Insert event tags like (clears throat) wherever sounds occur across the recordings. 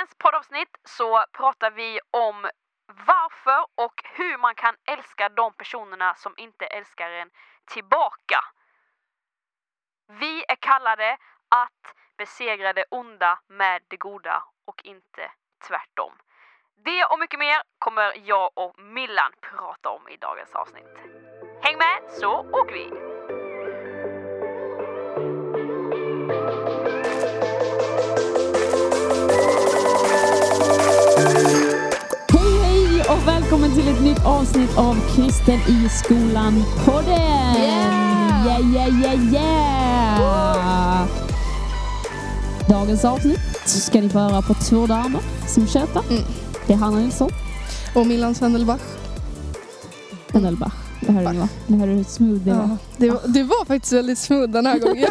dagens poddavsnitt så pratar vi om varför och hur man kan älska de personerna som inte älskar en tillbaka. Vi är kallade att besegra det onda med det goda och inte tvärtom. Det och mycket mer kommer jag och Millan prata om i dagens avsnitt. Häng med så åker vi! Välkommen till ett nytt avsnitt av Kristen i skolan podden! Yeah! Yeah, yeah, yeah, yeah! Dagens avsnitt ska ni få höra på två damer som tjötar. Mm. Det är Hanna Nilsson, Och Milan Svendelbach. Penelbach. Det hörde ni va? Det hörde hur smooth det var. Ja, det, var, det var faktiskt väldigt smooth den här (laughs) gången.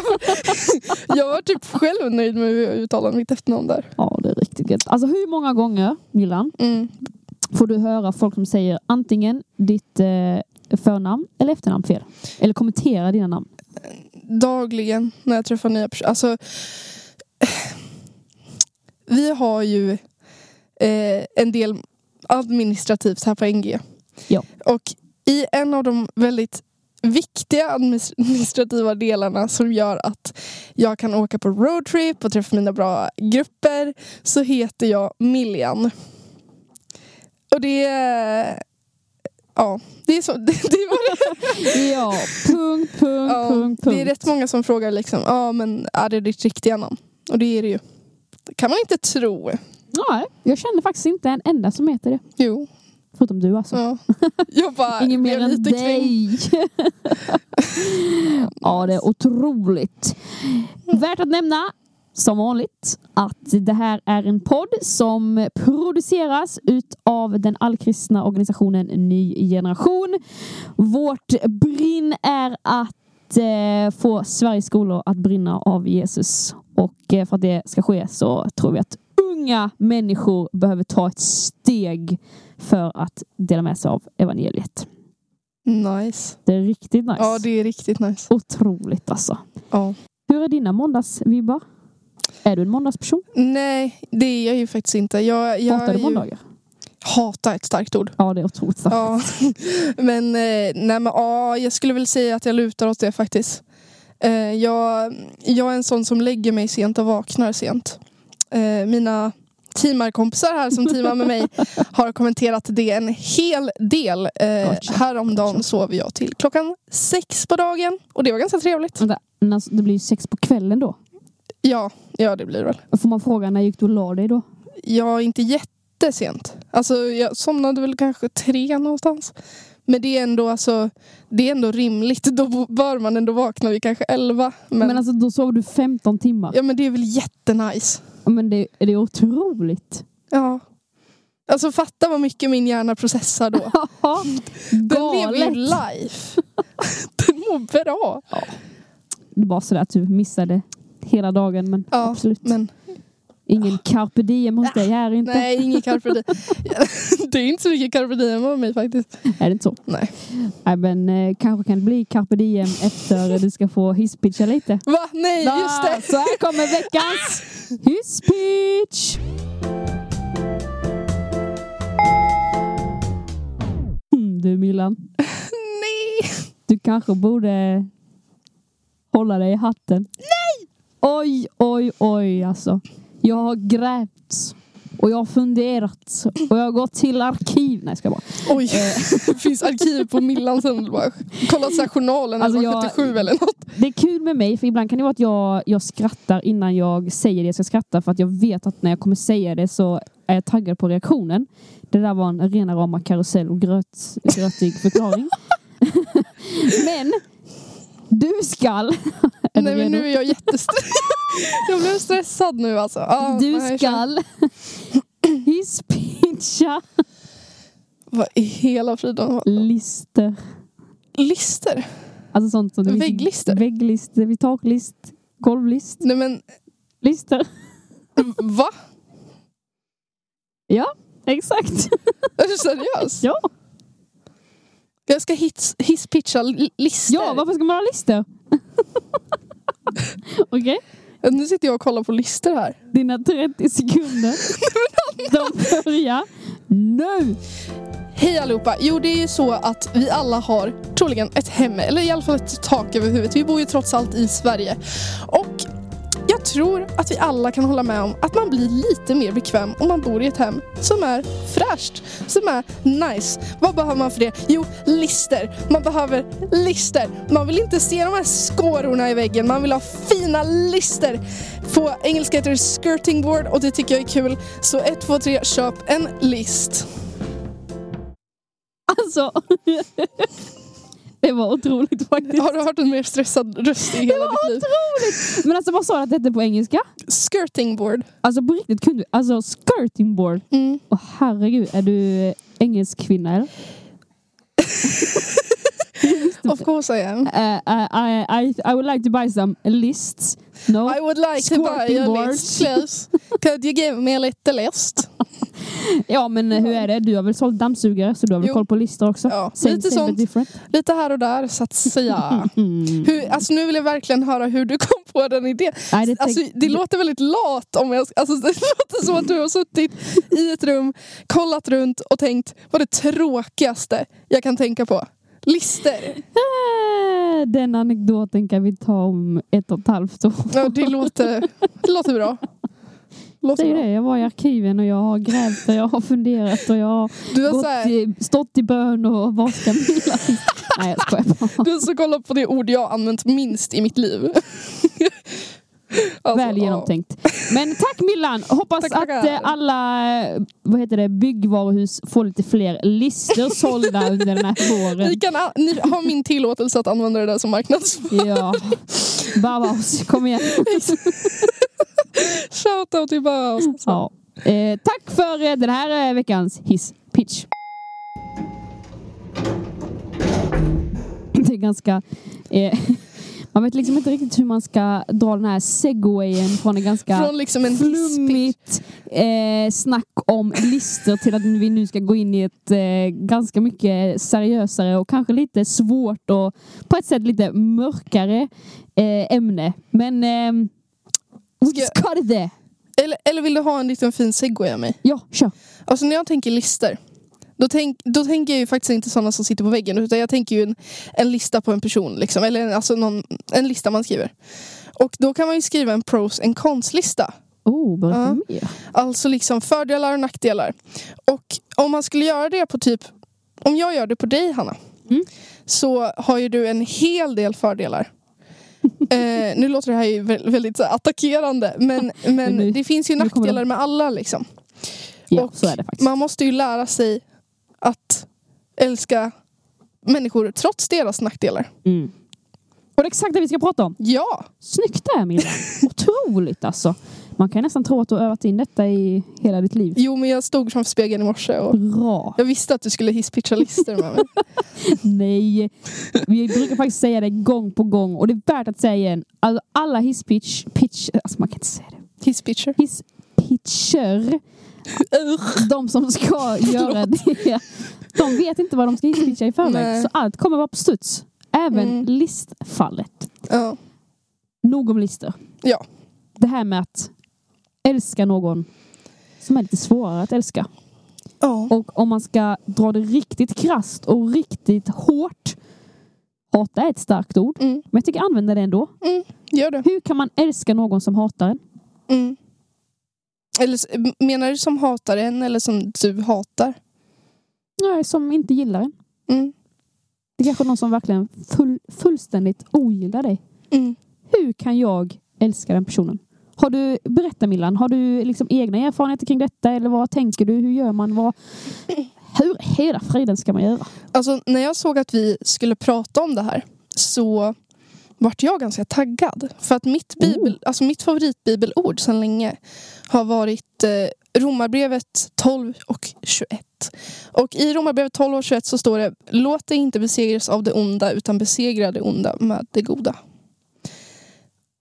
Jag, (laughs) jag var typ själv nöjd med hur jag uttalade mitt efternamn där. Ja, det är riktigt gött. Alltså hur många gånger, Millan, Mm. Får du höra folk som säger antingen ditt eh, förnamn eller efternamn fel? Eller kommentera dina namn? Dagligen när jag träffar nya personer. Alltså, vi har ju eh, en del administrativt här på NG. Ja. Och i en av de väldigt viktiga administrativa delarna som gör att jag kan åka på roadtrip och träffa mina bra grupper så heter jag Millian. Och det är... Ja, det är så. Det, (laughs) det var det. Ja, punkt, punkt, Ja, punkt, punkt. det är rätt många som frågar liksom, ja men är det ditt riktiga namn? Och det är det ju. Det kan man inte tro. Nej, jag känner faktiskt inte en enda som heter det. Jo. Förutom du alltså. Ja. (laughs) Jag bara Ingen mer än dig. (laughs) ja, det är otroligt. Värt att nämna, som vanligt, att det här är en podd som produceras utav den allkristna organisationen Ny Generation. Vårt brinn är att eh, få Sveriges skolor att brinna av Jesus. Och eh, för att det ska ske så tror vi att unga människor behöver ta ett steg för att dela med sig av evangeliet. Nice. Det är riktigt nice. Ja, det är riktigt nice. Otroligt alltså. Ja. Hur är dina måndagsvibbar? Är du en måndagsperson? Nej, det är jag ju faktiskt inte. Jag, jag Hatar du måndagar? Hata ett starkt ord. Ja, det är otroligt starkt. Ja. (laughs) men eh, nej men ja, jag skulle väl säga att jag lutar åt det faktiskt. Eh, jag, jag är en sån som lägger mig sent och vaknar sent. Eh, mina teamarkompisar här som teamar med mig (laughs) har kommenterat det en hel del. Eh, häromdagen sov jag till klockan sex på dagen och det var ganska trevligt. Vänta, alltså, det blir ju sex på kvällen då. Ja, ja det blir det väl. Får man fråga när gick du och la dig då? Är inte jättesent. Alltså jag somnade väl kanske tre någonstans. Men det är ändå, alltså, det är ändå rimligt. Då bör man ändå vakna vid kanske elva. Men, Men, alltså då sov du 15 timmar. ja, men det är väl jättenice. Ja. Men det, det är otroligt. Ja. Alltså fatta vad mycket min hjärna processar då. (laughs) Ja, Den lever ju life. (laughs) Den mår bra. Det var sådär att du missade hela dagen men Ja, absolut. Men Ingen carpe diem hos dig här inte. nej, ingen carpe diem. (laughs) Det är inte så mycket carpe diem av mig faktiskt. Är det inte så? Nej. Nej men eh, kanske kan det bli carpe diem efter du ska få hisspitcha lite. Va? Nej, just det. Så här kommer veckans hisspitch! Mm, Du Milan, Nej. du kanske borde hålla dig i hatten. Nej! Oj, oj, oj alltså. Jag har grävt och jag har funderat och jag har gått till arkiv. Nej, jag ska bara. Oj, (laughs) det finns arkiv på Millan Sönderberg. Kolla så här journalen, alltså, jag- 77 eller något. Det är kul med mig för ibland kan det vara att jag, jag skrattar innan jag säger det jag ska skratta för att jag vet att när jag kommer säga det så är jag taggad på reaktionen. Det där var en rena rama karusell och gröt, grötig förklaring. (laughs) (laughs) men du skall... Är Nej men nu är jag jättestressad. (laughs) jag blev stressad nu alltså. Ja, Du skall (clears throat) hisspitcha Vad i hela friden? lister. Lister? Alltså sånt som Vägglister? Vägglister, taklist, golvlist, Nej men lister. (laughs) va? Ja, exakt. Är du seriös? Ja. Jag ska hisspitcha li- lister. Ja, varför ska man ha listor? (laughs) (laughs) Okej. Nu sitter jag och kollar på listor här. Dina 30 sekunder. (laughs) De börjar nu. Hej allihopa! Jo, det är ju så att vi alla har troligen ett hem, eller i alla fall ett tak över huvudet. Vi bor ju trots allt i Sverige. Och jag tror att vi alla kan hålla med om att man blir lite mer bekväm om man bor i ett hem som är fräscht, som är nice. Vad behöver man för det? Jo, lister. Man behöver lister. Man vill inte se de här skårorna i väggen, man vill ha fina lister. På engelska heter det skirting board och det tycker jag är kul. Så 1, 2, 3, köp en list. Alltså. (laughs) (laughs) Det var otroligt faktiskt. Har du hört en mer stressad röst i hela Det var ditt liv? otroligt! Men alltså vad sa du att det hette på engelska? Skirting board. Alltså på riktigt kunde du, alltså skirting board. Mm. Åh herregud, är du engelsk kvinna eller? Of course I am. Uh, I, I, I would like to buy some lists. No? I would like to buy Squirting a boards. list, please. Could you give me a little list? (laughs) (laughs) Ja men hur är det? Du har väl sålt dammsugare så du har väl Jo. koll på listor också? Ja, Same, lite same sånt. Lite här och där, så att säga. (laughs) Hur, alltså nu vill jag verkligen höra hur du kom på den idén. Nej, det Alltså, det låter väldigt lat. Om jag, alltså, (laughs) det låter som att du har suttit i ett rum, kollat runt och tänkt vad det tråkigaste jag kan tänka på. Lister. Eh, Den anekdoten kan vi ta om ett och ett halvt år. Ja, det, låter, det låter bra. Låter bra. det, jag var i arkiven och jag har grävt och jag har funderat och jag har gått här, i, stått i bön och vad ska Milla? Nej jag skojar bara. (laughs) du så kollat på det ord jag har använt minst i mitt liv. Alltså, Väl ja. genomtänkt. Men tack Millan! Hoppas Tack, att eh, alla vad heter det, byggvaruhus får lite fler listor sålda under den här Ni, våren. kan, a- ni har min tillåtelse att använda det där som marknadsföring. Ja. Bauhaus, kom igen. (laughs) Shoutout till Bauhaus. alltså. Ja. Eh, tack för eh, den här eh, veckans hiss pitch. Det är ganska... Eh, (laughs) man vet liksom inte riktigt hur man ska dra den här segwayen från en ganska Från liksom en flummigt eh, snack om listor till att vi nu ska gå in i ett eh, ganska mycket seriösare och kanske lite svårt och på ett sätt lite mörkare eh, ämne. Men eh, we Ska- it there. Eller, eller vill du ha en liten fin segway av mig? Ja, kör. Alltså när jag tänker listor då, tänk, då tänker jag ju faktiskt inte sådana som sitter på väggen utan jag tänker ju en, en lista på en person. Liksom, eller en, alltså någon, en lista man skriver. Och då kan man ju skriva en pros and cons-lista. Oh, Ja. mer. Alltså liksom fördelar och nackdelar. Och om man skulle göra det på typ, om jag gör det på dig Hanna, Mm. så har ju du en hel del fördelar. (laughs) eh, nu låter det här ju vä- väldigt så attackerande men, (laughs) men nu- det finns ju nackdelar de. med alla liksom. Ja, Och. Man måste ju lära sig att älska människor trots deras nackdelar. Mm. Och det är exakt det vi ska prata om. Ja, Snyggt där Milla. (laughs) Otroligt alltså. Man kan nästan tro att du har övat in detta i hela ditt liv. jo men jag stod framför spegeln i morse och Bra. jag visste att du skulle hisspitcha listor med mig. (laughs) Nej. Vi brukar faktiskt säga det gång på gång och det är värt att säga igen. Alltså, alla hisspitch, pitch, alltså man kan inte säga det. Hisspitcher. Hisspitcher, de som ska (laughs) göra det, de vet inte vad de ska hisspitcha i förväg. Nej. Så allt kommer vara på studs. Även Mm. listfallet. Ja. Nog om listor. ja. Det här med att älska någon som är lite svårare att älska. ja. Och om man ska dra det riktigt krasst och riktigt hårt. Hata är ett starkt ord, Mm. men jag tycker använda det ändå. Mm. Gör det. Hur kan man älska någon som hatar en? Mm. Eller menar du som hatar en eller som du hatar? Nej, som inte gillar en. Mm. Det är kanske någon som verkligen full, fullständigt ogillar dig. Mm. Hur kan jag älska den personen? Har du, berätta Millan, har du liksom egna erfarenheter kring detta eller vad tänker du? Hur gör man? Vad, hur hela friden ska man göra? Alltså när jag såg att vi skulle prata om det här så vart jag ganska taggad. För att mitt, bibel, alltså mitt favoritbibelord sedan länge har varit eh, Romarbrevet 12 och 21. Och i Romarbrevet 12 och 21 så står det Låt dig inte besegras av det onda utan besegra det onda med det goda.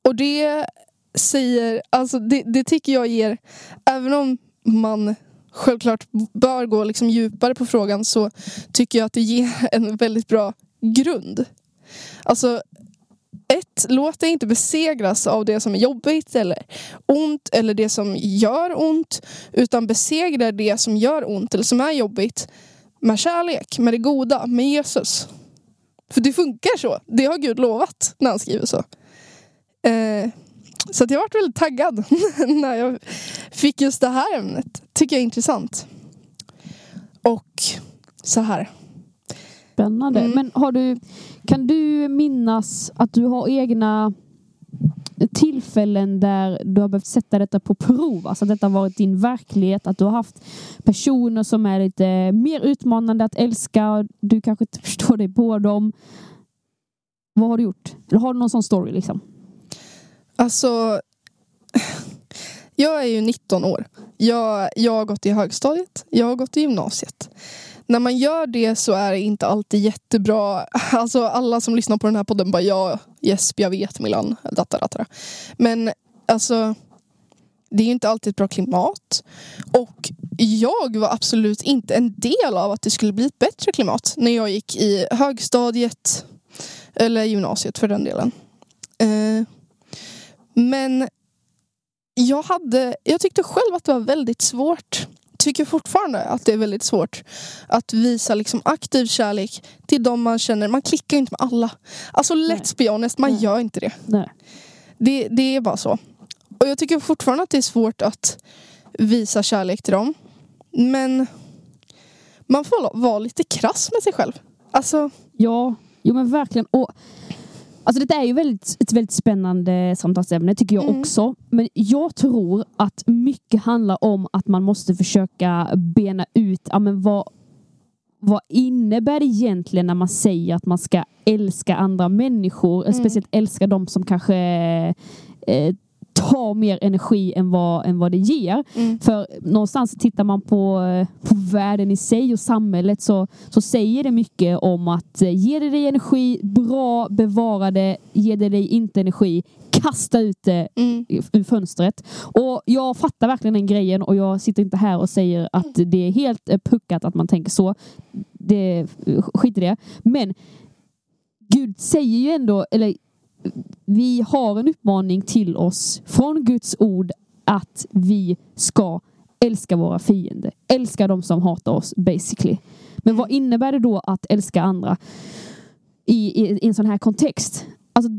Och det säger, alltså det, det tycker jag ger, även om man självklart bör gå liksom djupare på frågan så tycker jag att det ger (laughs) en väldigt bra grund. Alltså, ett, låt dig inte besegras av det som är jobbigt eller ont eller det som gör ont. Utan besegra det som gör ont eller som är jobbigt med kärlek, med det goda, med Jesus. För det funkar så. Det har Gud lovat när han skriver så. Eh, så jag varit väldigt taggad (laughs) när jag fick just det här ämnet. Tycker jag är intressant. Och så här. Spännande. Mm. Men har du, kan du minnas att du har egna tillfällen där du har behövt sätta detta på prov? Alltså att detta har varit din verklighet, att du har haft personer som är lite mer utmanande att älska, du kanske inte förstår dig på dem. Vad har du gjort? Eller har du någon sån story liksom? Alltså, (sighs) jag är ju 19 år. Jag, jag har gått i högstadiet, jag har gått i gymnasiet. När man gör det så är det inte alltid jättebra. (laughs) Alltså alla som lyssnar på den här podden bara ja, Jesp, jag vet Milan. Datta, datta. Men alltså, det är ju inte alltid ett bra klimat. Och jag var absolut inte en del av att det skulle bli ett bättre klimat när jag gick i högstadiet eller gymnasiet för den delen. Eh, men jag, hade, jag tyckte själv att det var väldigt svårt. Tycker fortfarande att det är väldigt svårt att visa liksom aktiv kärlek till de man känner. Man klickar ju inte med alla. Alltså let's be honest, man Nej. gör inte det. Nej. det. Det är bara så. Och jag tycker fortfarande att det är svårt att visa kärlek till dem. Men man får vara lite krass med sig själv. Alltså, Ja, jo men verkligen. Och, alltså det är ju väldigt, ett väldigt spännande samtalsämne tycker jag Mm. också. Men jag tror att mycket handlar om att man måste försöka bena ut ja, men vad, vad innebär det egentligen när man säger att man ska älska andra människor? Mm. Speciellt älska de som kanske eh, tar mer energi än vad, än vad det ger. mm, För någonstans tittar man på, på världen i sig och samhället så, så säger det mycket om att eh, ger det dig energi, bra, bevara det. Ger det dig inte energi, kasta ut det mm, ur fönstret. Och jag fattar verkligen den grejen och jag sitter inte här och säger att det är helt eh, puckat att man tänker så. Det, skit i det. Men Gud säger ju ändå, eller vi har en uppmaning till oss från Guds ord att vi ska älska våra fiender. Älska de som hatar oss basically. Men vad innebär det då att älska andra i, i, i en sån här kontext? Alltså,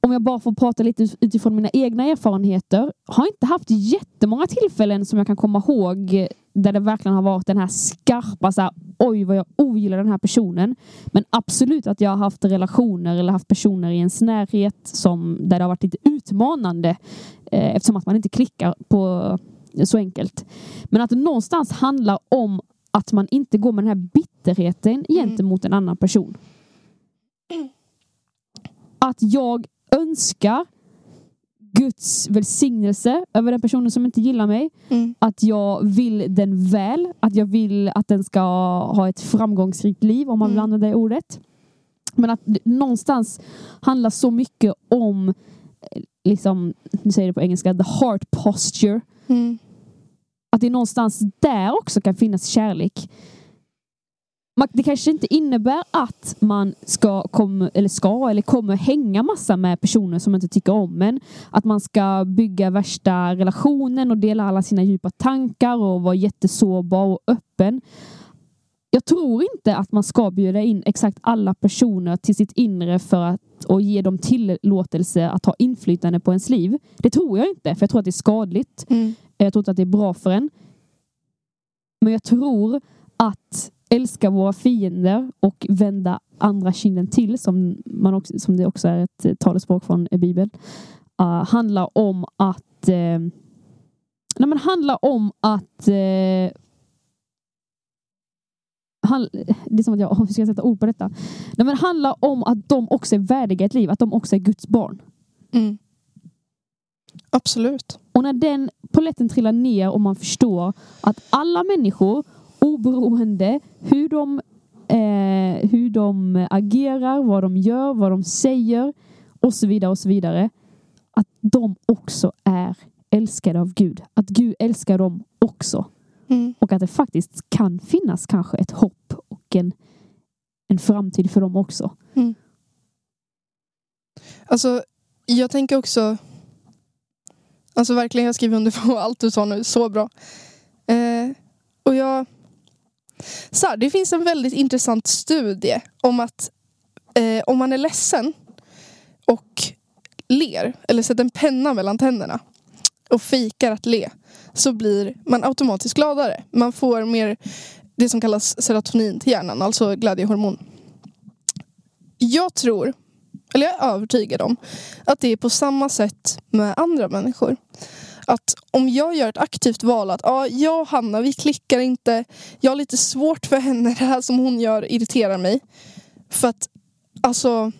om jag bara får prata lite utifrån mina egna erfarenheter. Har inte haft jättemånga tillfällen som jag kan komma ihåg där det verkligen har varit den här skarpa så här, oj vad jag ogillar den här personen. Men absolut att jag har haft relationer eller haft personer i ens närhet som, där det har varit lite utmanande eh, eftersom att man inte klickar på så enkelt. Men att det någonstans handlar om att man inte går med den här bitterheten gentemot en annan person. Att jag önskar Guds välsignelse över den personen som inte gillar mig. mm, Att jag vill den väl. Att jag vill att den ska ha ett framgångsrikt liv om man vill Mm. använda det ordet. Men att någonstans handlar så mycket om, eh, liksom, nu säger det på engelska, the heart posture. mm, Att det någonstans där också kan finnas kärlek. Det kanske inte innebär att man ska, kom, eller ska eller kommer hänga massa med personer som inte tycker om en. Att man ska bygga värsta relationen och dela alla sina djupa tankar och vara jättesårbar och öppen. Jag tror inte att man ska bjuda in exakt alla personer till sitt inre för att och ge dem tillåtelse att ha inflytande på ens liv. Det tror jag inte, för jag tror att det är skadligt. mm, Jag tror inte att det är bra för en. Men jag tror att älska våra fiender och vända andra kinden till, som, man också, som det också är ett talespråk från Bibeln, uh, handlar om att eh, nej, men handlar om att eh, han, det är som att jag, hur ska jag sätta ord på detta? Nej, men handlar om att de också är värdiga ett liv, att de också är Guds barn. mm. Absolut. Och när den poletten trillar ner och man förstår att alla människor, oberoende hur de, eh, hur de agerar, vad de gör, vad de säger och så vidare och så vidare. Att de också är älskade av Gud. Att Gud älskar dem också. Mm, Och att det faktiskt kan finnas kanske ett hopp och en, en framtid för dem också. Alltså, jag tänker också... Alltså verkligen, jag skriver under på (laughs) allt du sa nu. Så bra. Eh, och jag... Så här, det finns en väldigt intressant studie om att eh, om man är ledsen och ler, eller sätter en penna mellan tänderna och fikar att le, så blir man automatiskt gladare. Man får mer det som kallas serotonin till hjärnan, alltså glädjehormon. Jag tror, eller jag är övertygad om, att det är på samma sätt med andra människor. Att om jag gör ett aktivt val att ja, jag och Hanna, vi klickar inte. Jag har lite svårt för henne, (laughs) det här som hon gör irriterar mig. För att, alltså,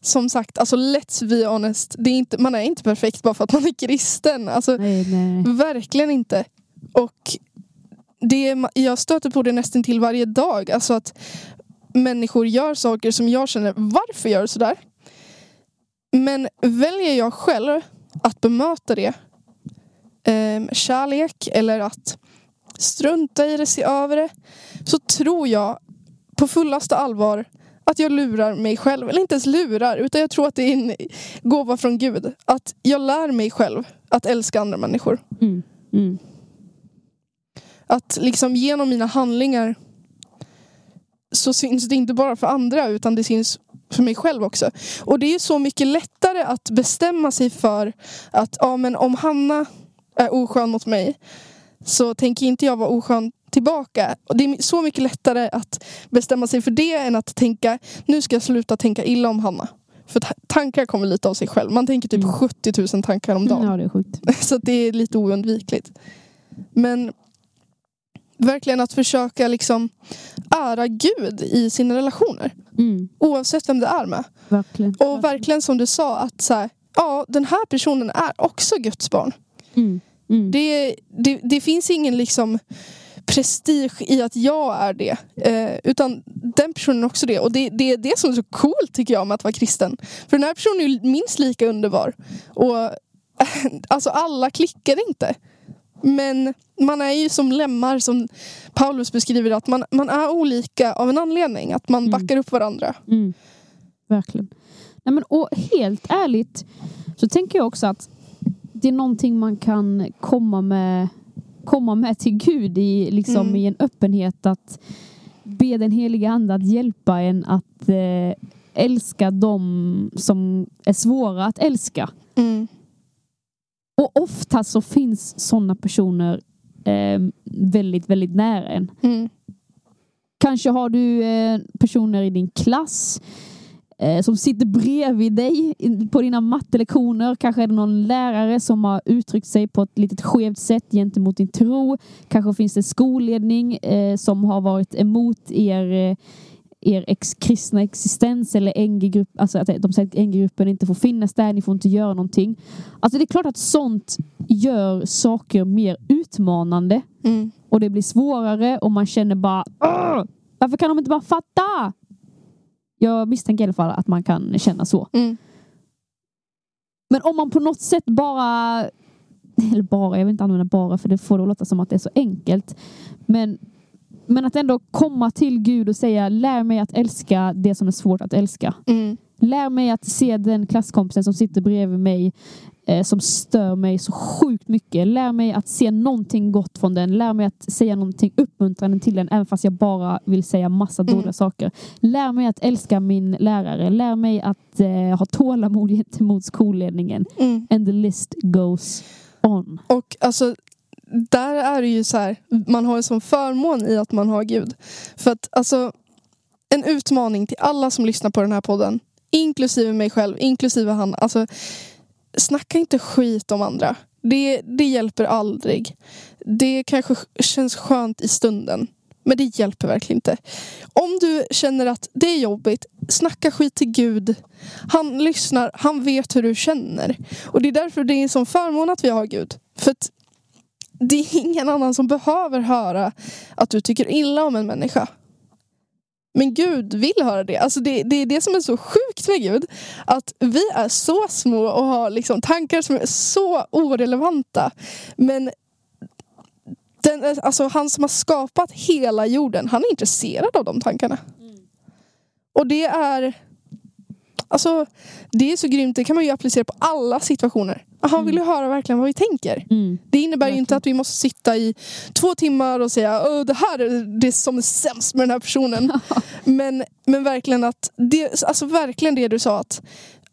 som sagt, alltså let's be honest. Det är inte, man är inte perfekt bara för att man är kristen. Alltså, Nej, nej. Verkligen inte. Och det, är- jag stöter på det nästan till varje dag. Alltså att människor gör saker som jag känner, varför gör du sådär? Men väljer jag själv att bemöta det eh, kärlek eller att strunta i det, se över det, så tror jag på fullaste allvar att jag lurar mig själv. Eller inte ens lurar, utan jag tror att det är en gåva från Gud. Att jag lär mig själv att älska andra människor. Mm. Mm. Att liksom genom mina handlingar så syns det inte bara för andra utan det syns för mig själv också. Och det är så mycket lättare att bestämma sig för att ja, men om Hanna är oskön mot mig så tänker inte jag vara oskön tillbaka. Och det är så mycket lättare att bestämma sig för det än att tänka nu ska jag sluta tänka illa om Hanna. För ta- tankar kommer lite av sig själv. Man tänker typ Mm. 70 000 tankar om dagen. Ja, det är sjukt. (laughs) Så det är lite oundvikligt. Men verkligen att försöka liksom ära Gud i sina relationer. Mm. Oavsett vem det är med. Verkligen. Och verkligen som du sa att så här, ja, den här personen är också Guds barn. Mm. Mm. Det, det, det finns ingen liksom prestige i att jag är det. Eh, utan den personen är också det. Och det, det är det som är så coolt tycker jag med att vara kristen. För den här personen är ju minst lika underbar. Och (laughs) alltså alla klickar inte. Men man är ju som lemmar som Paulus beskriver att man, man är olika av en anledning. Att man Mm. backar upp varandra. Mm. Verkligen. Nej, men, och helt ärligt så tänker jag också att det är någonting man kan komma med, komma med till Gud i, liksom, Mm. i en öppenhet att be den heliga ande att hjälpa en att eh, älska dem som är svåra att älska. Mm. Och ofta så finns sådana personer eh, väldigt, väldigt nära en. Mm. Kanske har du eh, personer i din klass som sitter bredvid dig på dina mattelektioner. Kanske är det någon lärare som har uttryckt sig på ett litet skevt sätt gentemot din tro. Kanske finns det skolledning eh, som har varit emot er eh, er ex kristna existens eller NG-grupp, alltså att de säger att NG-gruppen inte får finnas där, ni får inte göra någonting. Alltså det är klart att sånt gör saker mer utmanande Mm. och det blir svårare och man känner bara "Åh, varför kan de inte bara fatta? Jag misstänker i alla fall att man kan känna så. Mm. Men om man på något sätt bara, eller bara, jag vill inte använda bara för det får det att låta som att det är så enkelt. Men, men att ändå komma till Gud och säga lär mig att älska det som är svårt att älska. Mm. Lär mig att se den klasskompisen som sitter bredvid mig eh, som stör mig så sjukt mycket. Lär mig att se någonting gott från den. Lär mig att säga någonting uppmuntrande till den även fast jag bara vill säga massa Mm. dåliga saker. Lär mig att älska min lärare. Lär mig att eh, ha tålamod gentemot skolledningen. Mm. And the list goes on. Och alltså, där är det ju så här, man har en sån förmån i att man har Gud. För att alltså, en utmaning till alla som lyssnar på den här podden, inklusive mig själv, inklusive han, alltså snacka inte skit om andra. Det, det hjälper aldrig. Det kanske känns skönt i stunden. Men det hjälper verkligen inte. Om du känner att det är jobbigt, snacka skit till Gud. Han lyssnar, han vet hur du känner. Och det är därför det är en sån förmån att vi har Gud. För att det är ingen annan som behöver höra att du tycker illa om en människa. Men Gud vill höra det. Alltså det, det är det som är så sjukt med Gud. Att vi är så små och har liksom tankar som är så orelevanta. Men den, alltså han som har skapat hela jorden, han är intresserad av de tankarna. Och det är... Alltså, det är så grymt, det kan man ju applicera på alla situationer. Aha, Mm. vill du höra verkligen vad vi tänker? Mm. Det innebär ju inte att vi måste sitta i två timmar och säga Åh, det här är det som är sämst med den här personen. (laughs) men, men verkligen att det, alltså verkligen det du sa att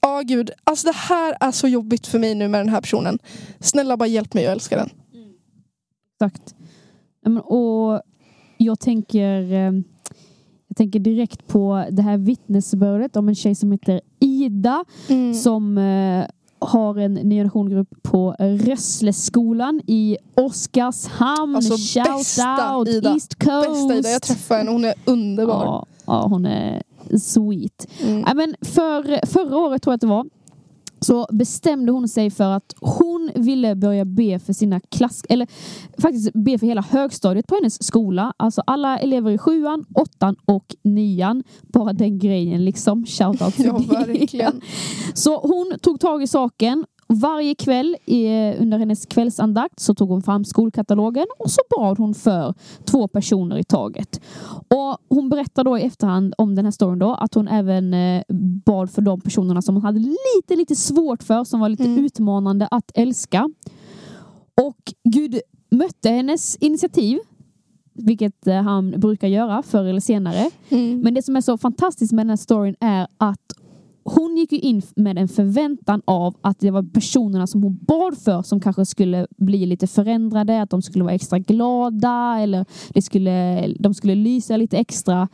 Ja gud, alltså det här är så jobbigt för mig nu med den här personen. Snälla bara hjälp mig att älska den. Exakt. Ja, men, Och jag tänker, eh, jag tänker direkt på det här vittnesbördet om en tjej som heter Ida som eh, har en ny generationgrupp på Rössleskolan i Oskarshamn. Alltså, Shout bästa out Ida. East Coast! Bästa Ida, jag träffade henne, hon är underbar. Ja, ja, hon är sweet. Mm. Ja, men för, förra året tror jag att det var så bestämde hon sig för att hon ville börja be för sina klass... Eller faktiskt be för hela högstadiet på hennes skola. Alltså alla elever i sjuan, åttan och nian. Bara den grejen liksom. Shoutout (laughs) till Ja, verkligen. Så hon tog tag i saken. Varje kväll eh, under hennes kvällsandakt så tog hon fram skolkatalogen och så bad hon för två personer i taget. Och hon berättar då i efterhand om den här storyn då att hon även eh, bad för de personerna som hon hade lite, lite svårt för, som var lite Mm. utmanande att älska. Och Gud mötte hennes initiativ, vilket eh, han brukar göra förr eller senare. Mm. Men det som är så fantastiskt med den här storyn är att hon gick ju in med en förväntan av att det var personerna som hon bad för som kanske skulle bli lite förändrade, att de skulle vara extra glada eller det skulle, de skulle lysa lite extra.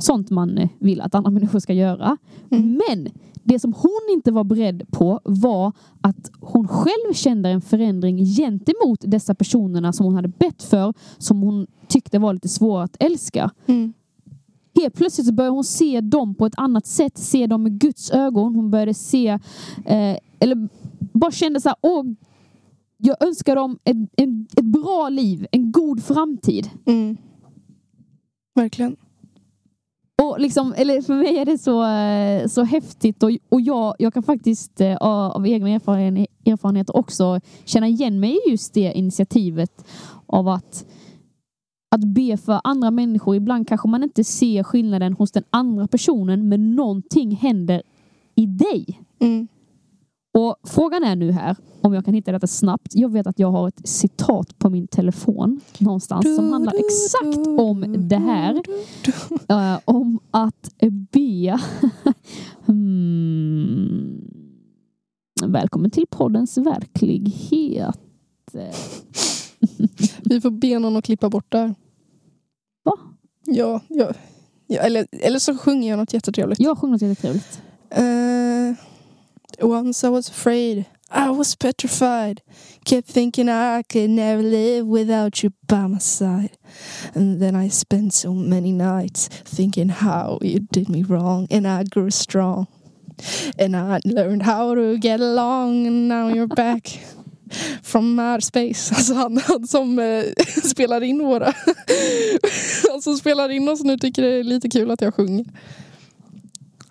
Sånt man vill att andra människor ska göra. Mm. Men det som hon inte var beredd på var att hon själv kände en förändring gentemot dessa personerna som hon hade bett för, som hon tyckte var lite svåra att älska. Mm. Helt plötsligt så började hon se dem på ett annat sätt, se dem med Guds ögon. Hon började se, eh, eller bara kände så här, åh, jag önskar dem ett, en, ett bra liv, en god framtid. Mm. Verkligen. Och liksom, eller för mig är det så, eh, så häftigt och, och jag, jag kan faktiskt eh, av egna erfaren, erfarenheter också känna igen mig i just det initiativet av att att be för andra människor. Ibland kanske man inte ser skillnaden hos den andra personen men någonting händer i dig. Mm. Och frågan är nu här om jag kan hitta detta snabbt. Jag vet att jag har ett citat på min telefon någonstans som handlar exakt om det här. (laughs) Eh, om att be. (laughs) hmm. Välkommen till poddens verklighet. (laughs) (laughs) Vi får be någon att klippa bort där. Va? Ja, ja. ja eller, eller så sjunger jag något jättetrevligt. Jag sjunger något jättetrevligt. Uh, once I was afraid, I was petrified. Kept thinking I could never live without you by my side. And then I spent so many nights thinking how you did me wrong, and I grew strong. And I learned how to get along, and now you're back. (laughs) From outer space. (laughs) Alltså han, han som eh, (laughs) spelar in våra... (laughs) han som spelar in oss nu tycker det är lite kul att jag sjunger.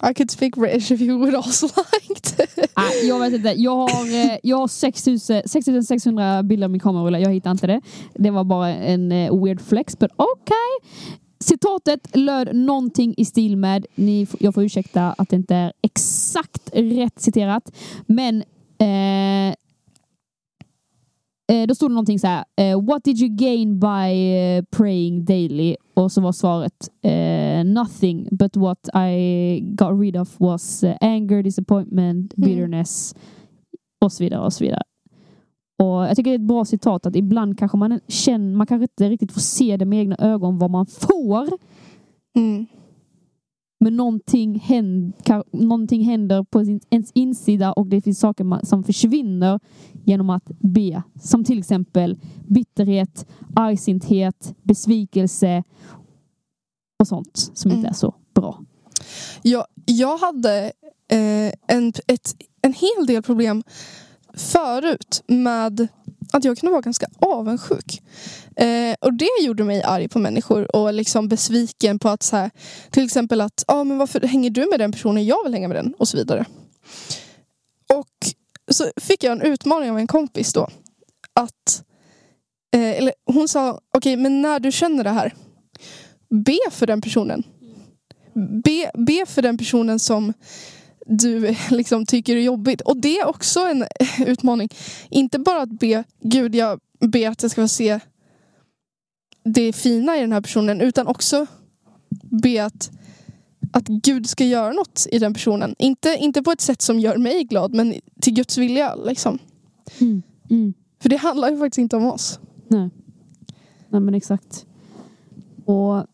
I could speak British if you would also like to. Ah, jag vet inte. Jag har, eh, jag har 6600 bilder i min kamerarulle. Jag hittar inte det. Det var bara en eh, weird flex. But okay. Citatet löd någonting i stil med, ni, jag får ursäkta att det inte är exakt rätt citerat, men eh, eh, då stod det någonting så här. Eh, What did you gain by eh, praying daily? Och så var svaret nothing but what I got rid of was anger, disappointment, Mm. bitterness och så vidare och så vidare. Och jag tycker det är ett bra citat att ibland kanske man känner, man kanske inte riktigt får se det med egna ögon vad man får. Mm. Men någonting händer, någonting händer på ens insida och det finns saker som försvinner genom att be. Som till exempel bitterhet, argsinthet, besvikelse och sånt som inte Mm. är så bra. Jag, jag hade eh, en, ett, en hel del problem förut med att jag kunde vara ganska avundsjuk. Eh, och det gjorde mig arg på människor och liksom besviken på att så här, till exempel att ah, men varför hänger du med den personen, jag vill hänga med den och så vidare. Och så fick jag en utmaning av en kompis då. Att, eh, eller hon sa, okej men när du känner det här, be för den personen. Be, be för den personen som du (laughs) liksom tycker är jobbigt. Och det är också en (laughs) utmaning. Inte bara att be Gud, jag ber att jag ska få se det fina i den här personen utan också be att, att Gud ska göra något i den personen. Inte, inte på ett sätt som gör mig glad men till Guds vilja. Liksom. Mm. Mm. För det handlar ju faktiskt inte om oss. Nej. Nej men exakt. Och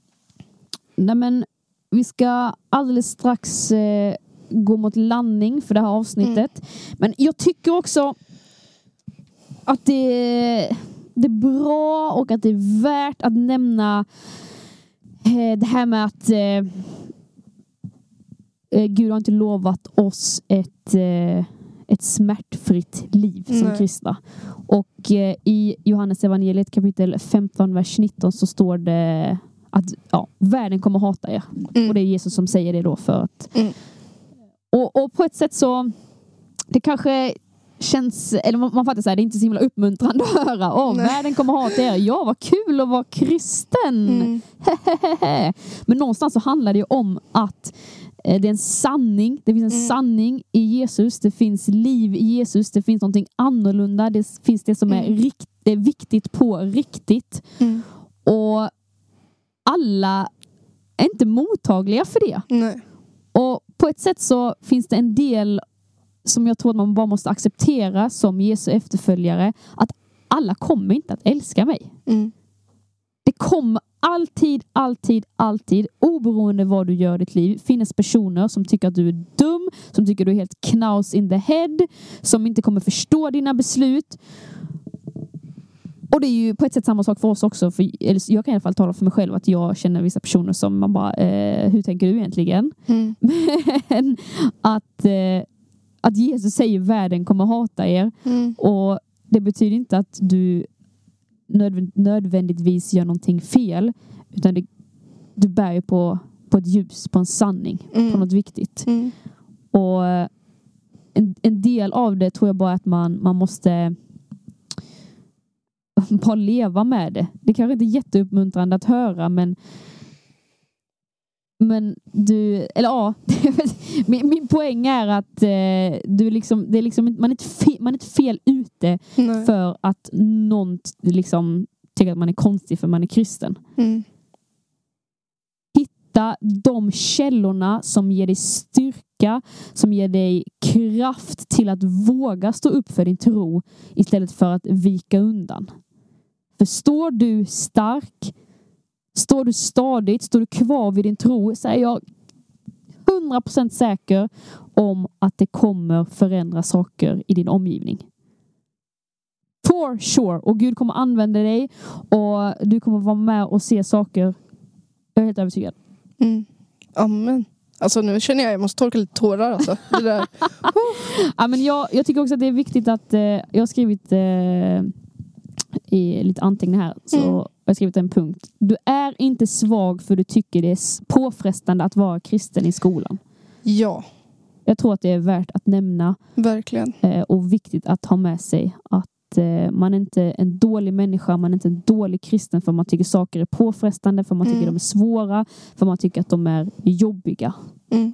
nej men vi ska alldeles strax eh, gå mot landning för det här avsnittet. Men jag tycker också att det, det är bra och att det är värt att nämna eh, det här med att eh, Gud har inte lovat oss ett, eh, ett smärtfritt liv som Nej. kristna. Och eh, i Johannes evangeliet kapitel 15, vers 19 så står det att ja, världen kommer hata er. Mm. Och det är Jesus som säger det då för att Mm. och, och på ett sätt så det kanske känns, eller man, man fattar så här, det är inte så himla uppmuntrande att höra. Åh, Nej. världen kommer hata er. Ja, vad kul att vara kristen. Mm. (laughs) Men någonstans så handlar det ju om att eh, det är en sanning. Det finns en Mm. sanning i Jesus. Det finns liv i Jesus. Det finns någonting annorlunda. Det finns det som är, Mm. rikt, det är viktigt på riktigt. Mm. Och alla är inte mottagliga för det. Nej. Och på ett sätt så finns det en del som jag tror att man bara måste acceptera som Jesu efterföljare. Att alla kommer inte att älska mig. Det kommer alltid, alltid, alltid, oberoende vad du gör i ditt liv, finnas personer som tycker att du är dum, som tycker du är helt knaus in the head, som inte kommer förstå dina beslut. Och det är ju på ett sätt samma sak för oss också. För, jag kan i alla fall tala för mig själv att jag känner vissa personer som man bara, eh, hur tänker du egentligen? Mm. (laughs) Men att, eh, att Jesus säger världen kommer hata er Mm. och det betyder inte att du nödvändigtvis gör någonting fel utan det, du bär ju på, på ett ljus, på en sanning, på Mm. något viktigt. Mm. Och eh, en, en del av det tror jag bara att man, man måste (laughs) bara leva med det. Det kanske inte är jätteuppmuntrande att höra men men du, eller ja, (laughs) min, min poäng är att eh, du liksom, det är liksom, man, är inte fe, man är inte fel ute Nej. för att någon liksom tycker att man är konstig för man är kristen. Mm. Hitta de källorna som ger dig styrka, som ger dig kraft till att våga stå upp för din tro istället för att vika undan. För står du stark, står du stadigt, står du kvar vid din tro så är jag 100% säker om att det kommer förändra saker i din omgivning. For sure. Och Gud kommer använda dig och du kommer vara med och se saker. Jag är helt övertygad. Mm. Amen. Alltså nu känner jag att jag måste torka lite tårar alltså. Det där. (laughs) Ja, men jag, jag tycker också att det är viktigt att eh, jag har skrivit eh, i lite anteckningar här. Så Mm. Jag har skrivit en punkt. Du är inte svag för du tycker det är påfrestande att vara kristen i skolan. Ja, Jag tror att det är värt att nämna verkligen. eh, och viktigt att ha med sig att eh, man är inte en dålig människa, man är inte en dålig kristen för man tycker saker är påfrestande, för man tycker Mm. de är svåra, för man tycker att de är jobbiga. Mm.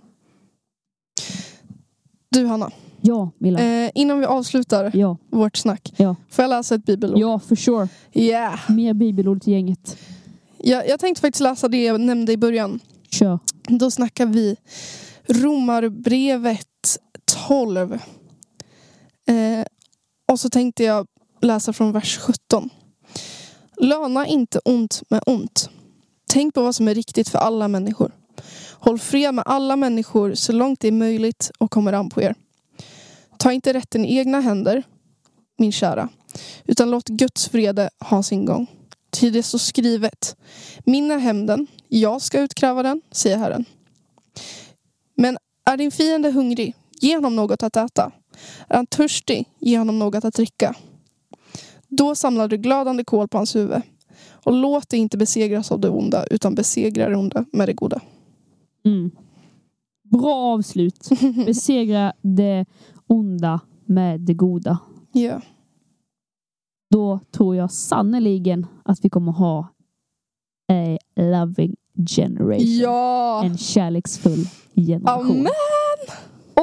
Du Hanna, Ja, Milla. eh, innan vi avslutar Ja, vårt snack. Ja. Får jag läsa ett bibelord? ja, for sure. Yeah. Mer bibelord till gänget. Jag, jag tänkte faktiskt läsa det jag nämnde i början. Kör. Då snackar vi Romarbrevet 12. Eh, och så tänkte jag läsa från vers 17. Löna inte ont med ont. Tänk på vad som är riktigt för alla människor. Håll fred med alla människor så långt det är möjligt och kommer an på er. Ta inte rätten i egna händer, min kära, utan låt Guds vrede ha sin gång. Ty det står skrivet, min är hämnden, jag ska utkräva den, säger Herren. Men är din fiende hungrig, ge honom något att äta. Är han törstig, ge honom något att dricka. Då samlar du glödande kol på hans huvud. Och låt dig inte besegras av det onda, utan besegra det onda med det goda. Mm. Bra avslut. (laughs) Besegra det onda med det goda. Ja. Då tror jag sannoliken att vi kommer ha a loving generation. Ja! En kärleksfull generation. Amen!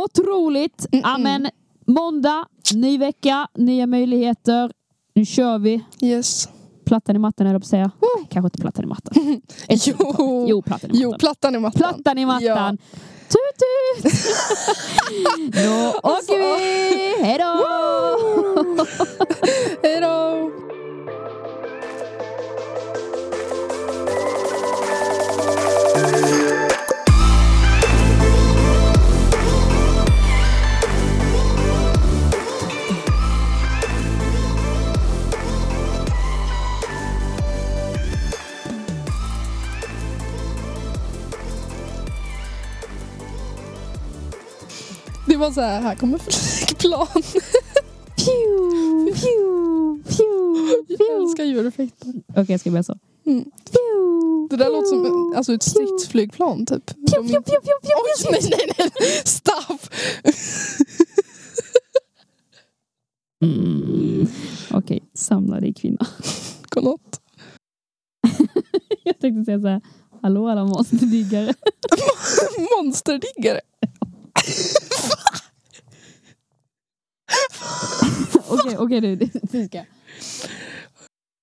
Otroligt! Amen. Måndag, ny vecka, nya möjligheter. Nu kör vi. Yes. Plattan i mattan höll på säga. Kanske inte plattan i mattan. Ett- (laughs) Jo. jo plattan i Jo, mattan. plattan i mattan. Plattan i mattan. Tut tut! (laughs) Då åker vi! Hej då! (laughs) Hej då! Var så här, här kommer flygplan. Pew, pew, pew, Jag älskar ljudeffekter. Okej, jag ska börja så. Mm. Det där låter som en- alltså ett stridsflygplan typ. Pew, pew, pew, pew, pew, Oj, nej, nej, nej. Stopp! Mm. Okej, samla dig kvinna. Godnatt. (laughs) Jag tänkte säga så här. Hallå alla monsterdiggare. (laughs) Monsterdiggare. (laughs) Okej, okej nu. ska.